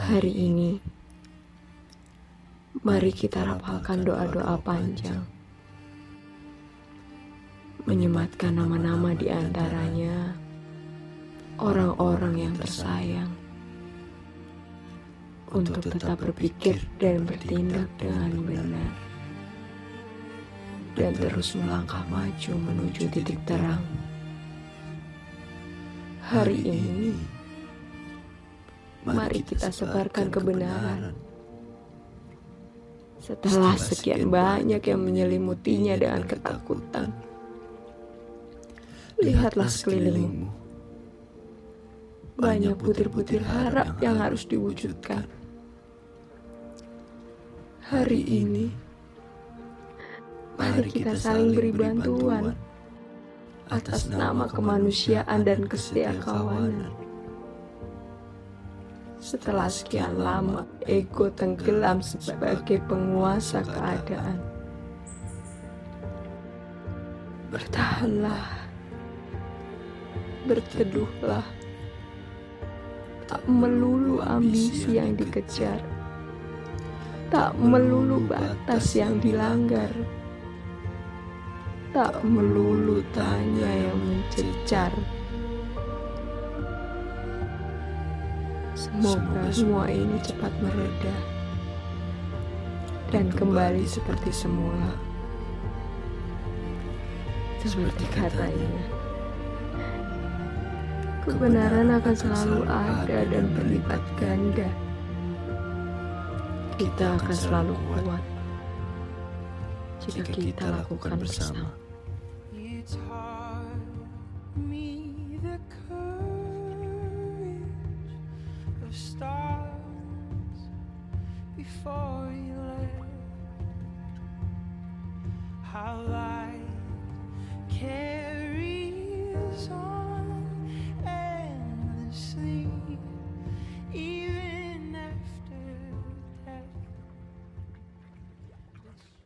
Hari ini, mari kita rapalkan doa-doa panjang. Menyematkan nama-nama di antaranya orang-orang yang tersayang. Untuk tetap berpikir dan bertindak dengan benar. Dan terus melangkah maju menuju titik terang. Hari ini, mari kita sebarkan kebenaran. Setelah sekian banyak yang menyelimutinya dengan ketakutan, lihatlah sekelilingmu. Banyak butir-butir harap yang harus diwujudkan. Hari ini, mari kita saling beri bantuan atas nama kemanusiaan dan kesetiakawanan. Setelah sekian lama ego tenggelam sebagai penguasa keadaan. Bertahanlah, berteduhlah, tak melulu ambisi yang dikejar, tak melulu batas yang dilanggar, tak melulu tanya yang mencecar. Semoga semua ini cepat mereda dan kembali seperti semula. Seperti katanya, kebenaran akan selalu ada dan berlipat ganda. Kita akan selalu kuat jika kita lakukan bersama. It's hard me the before you left. How light can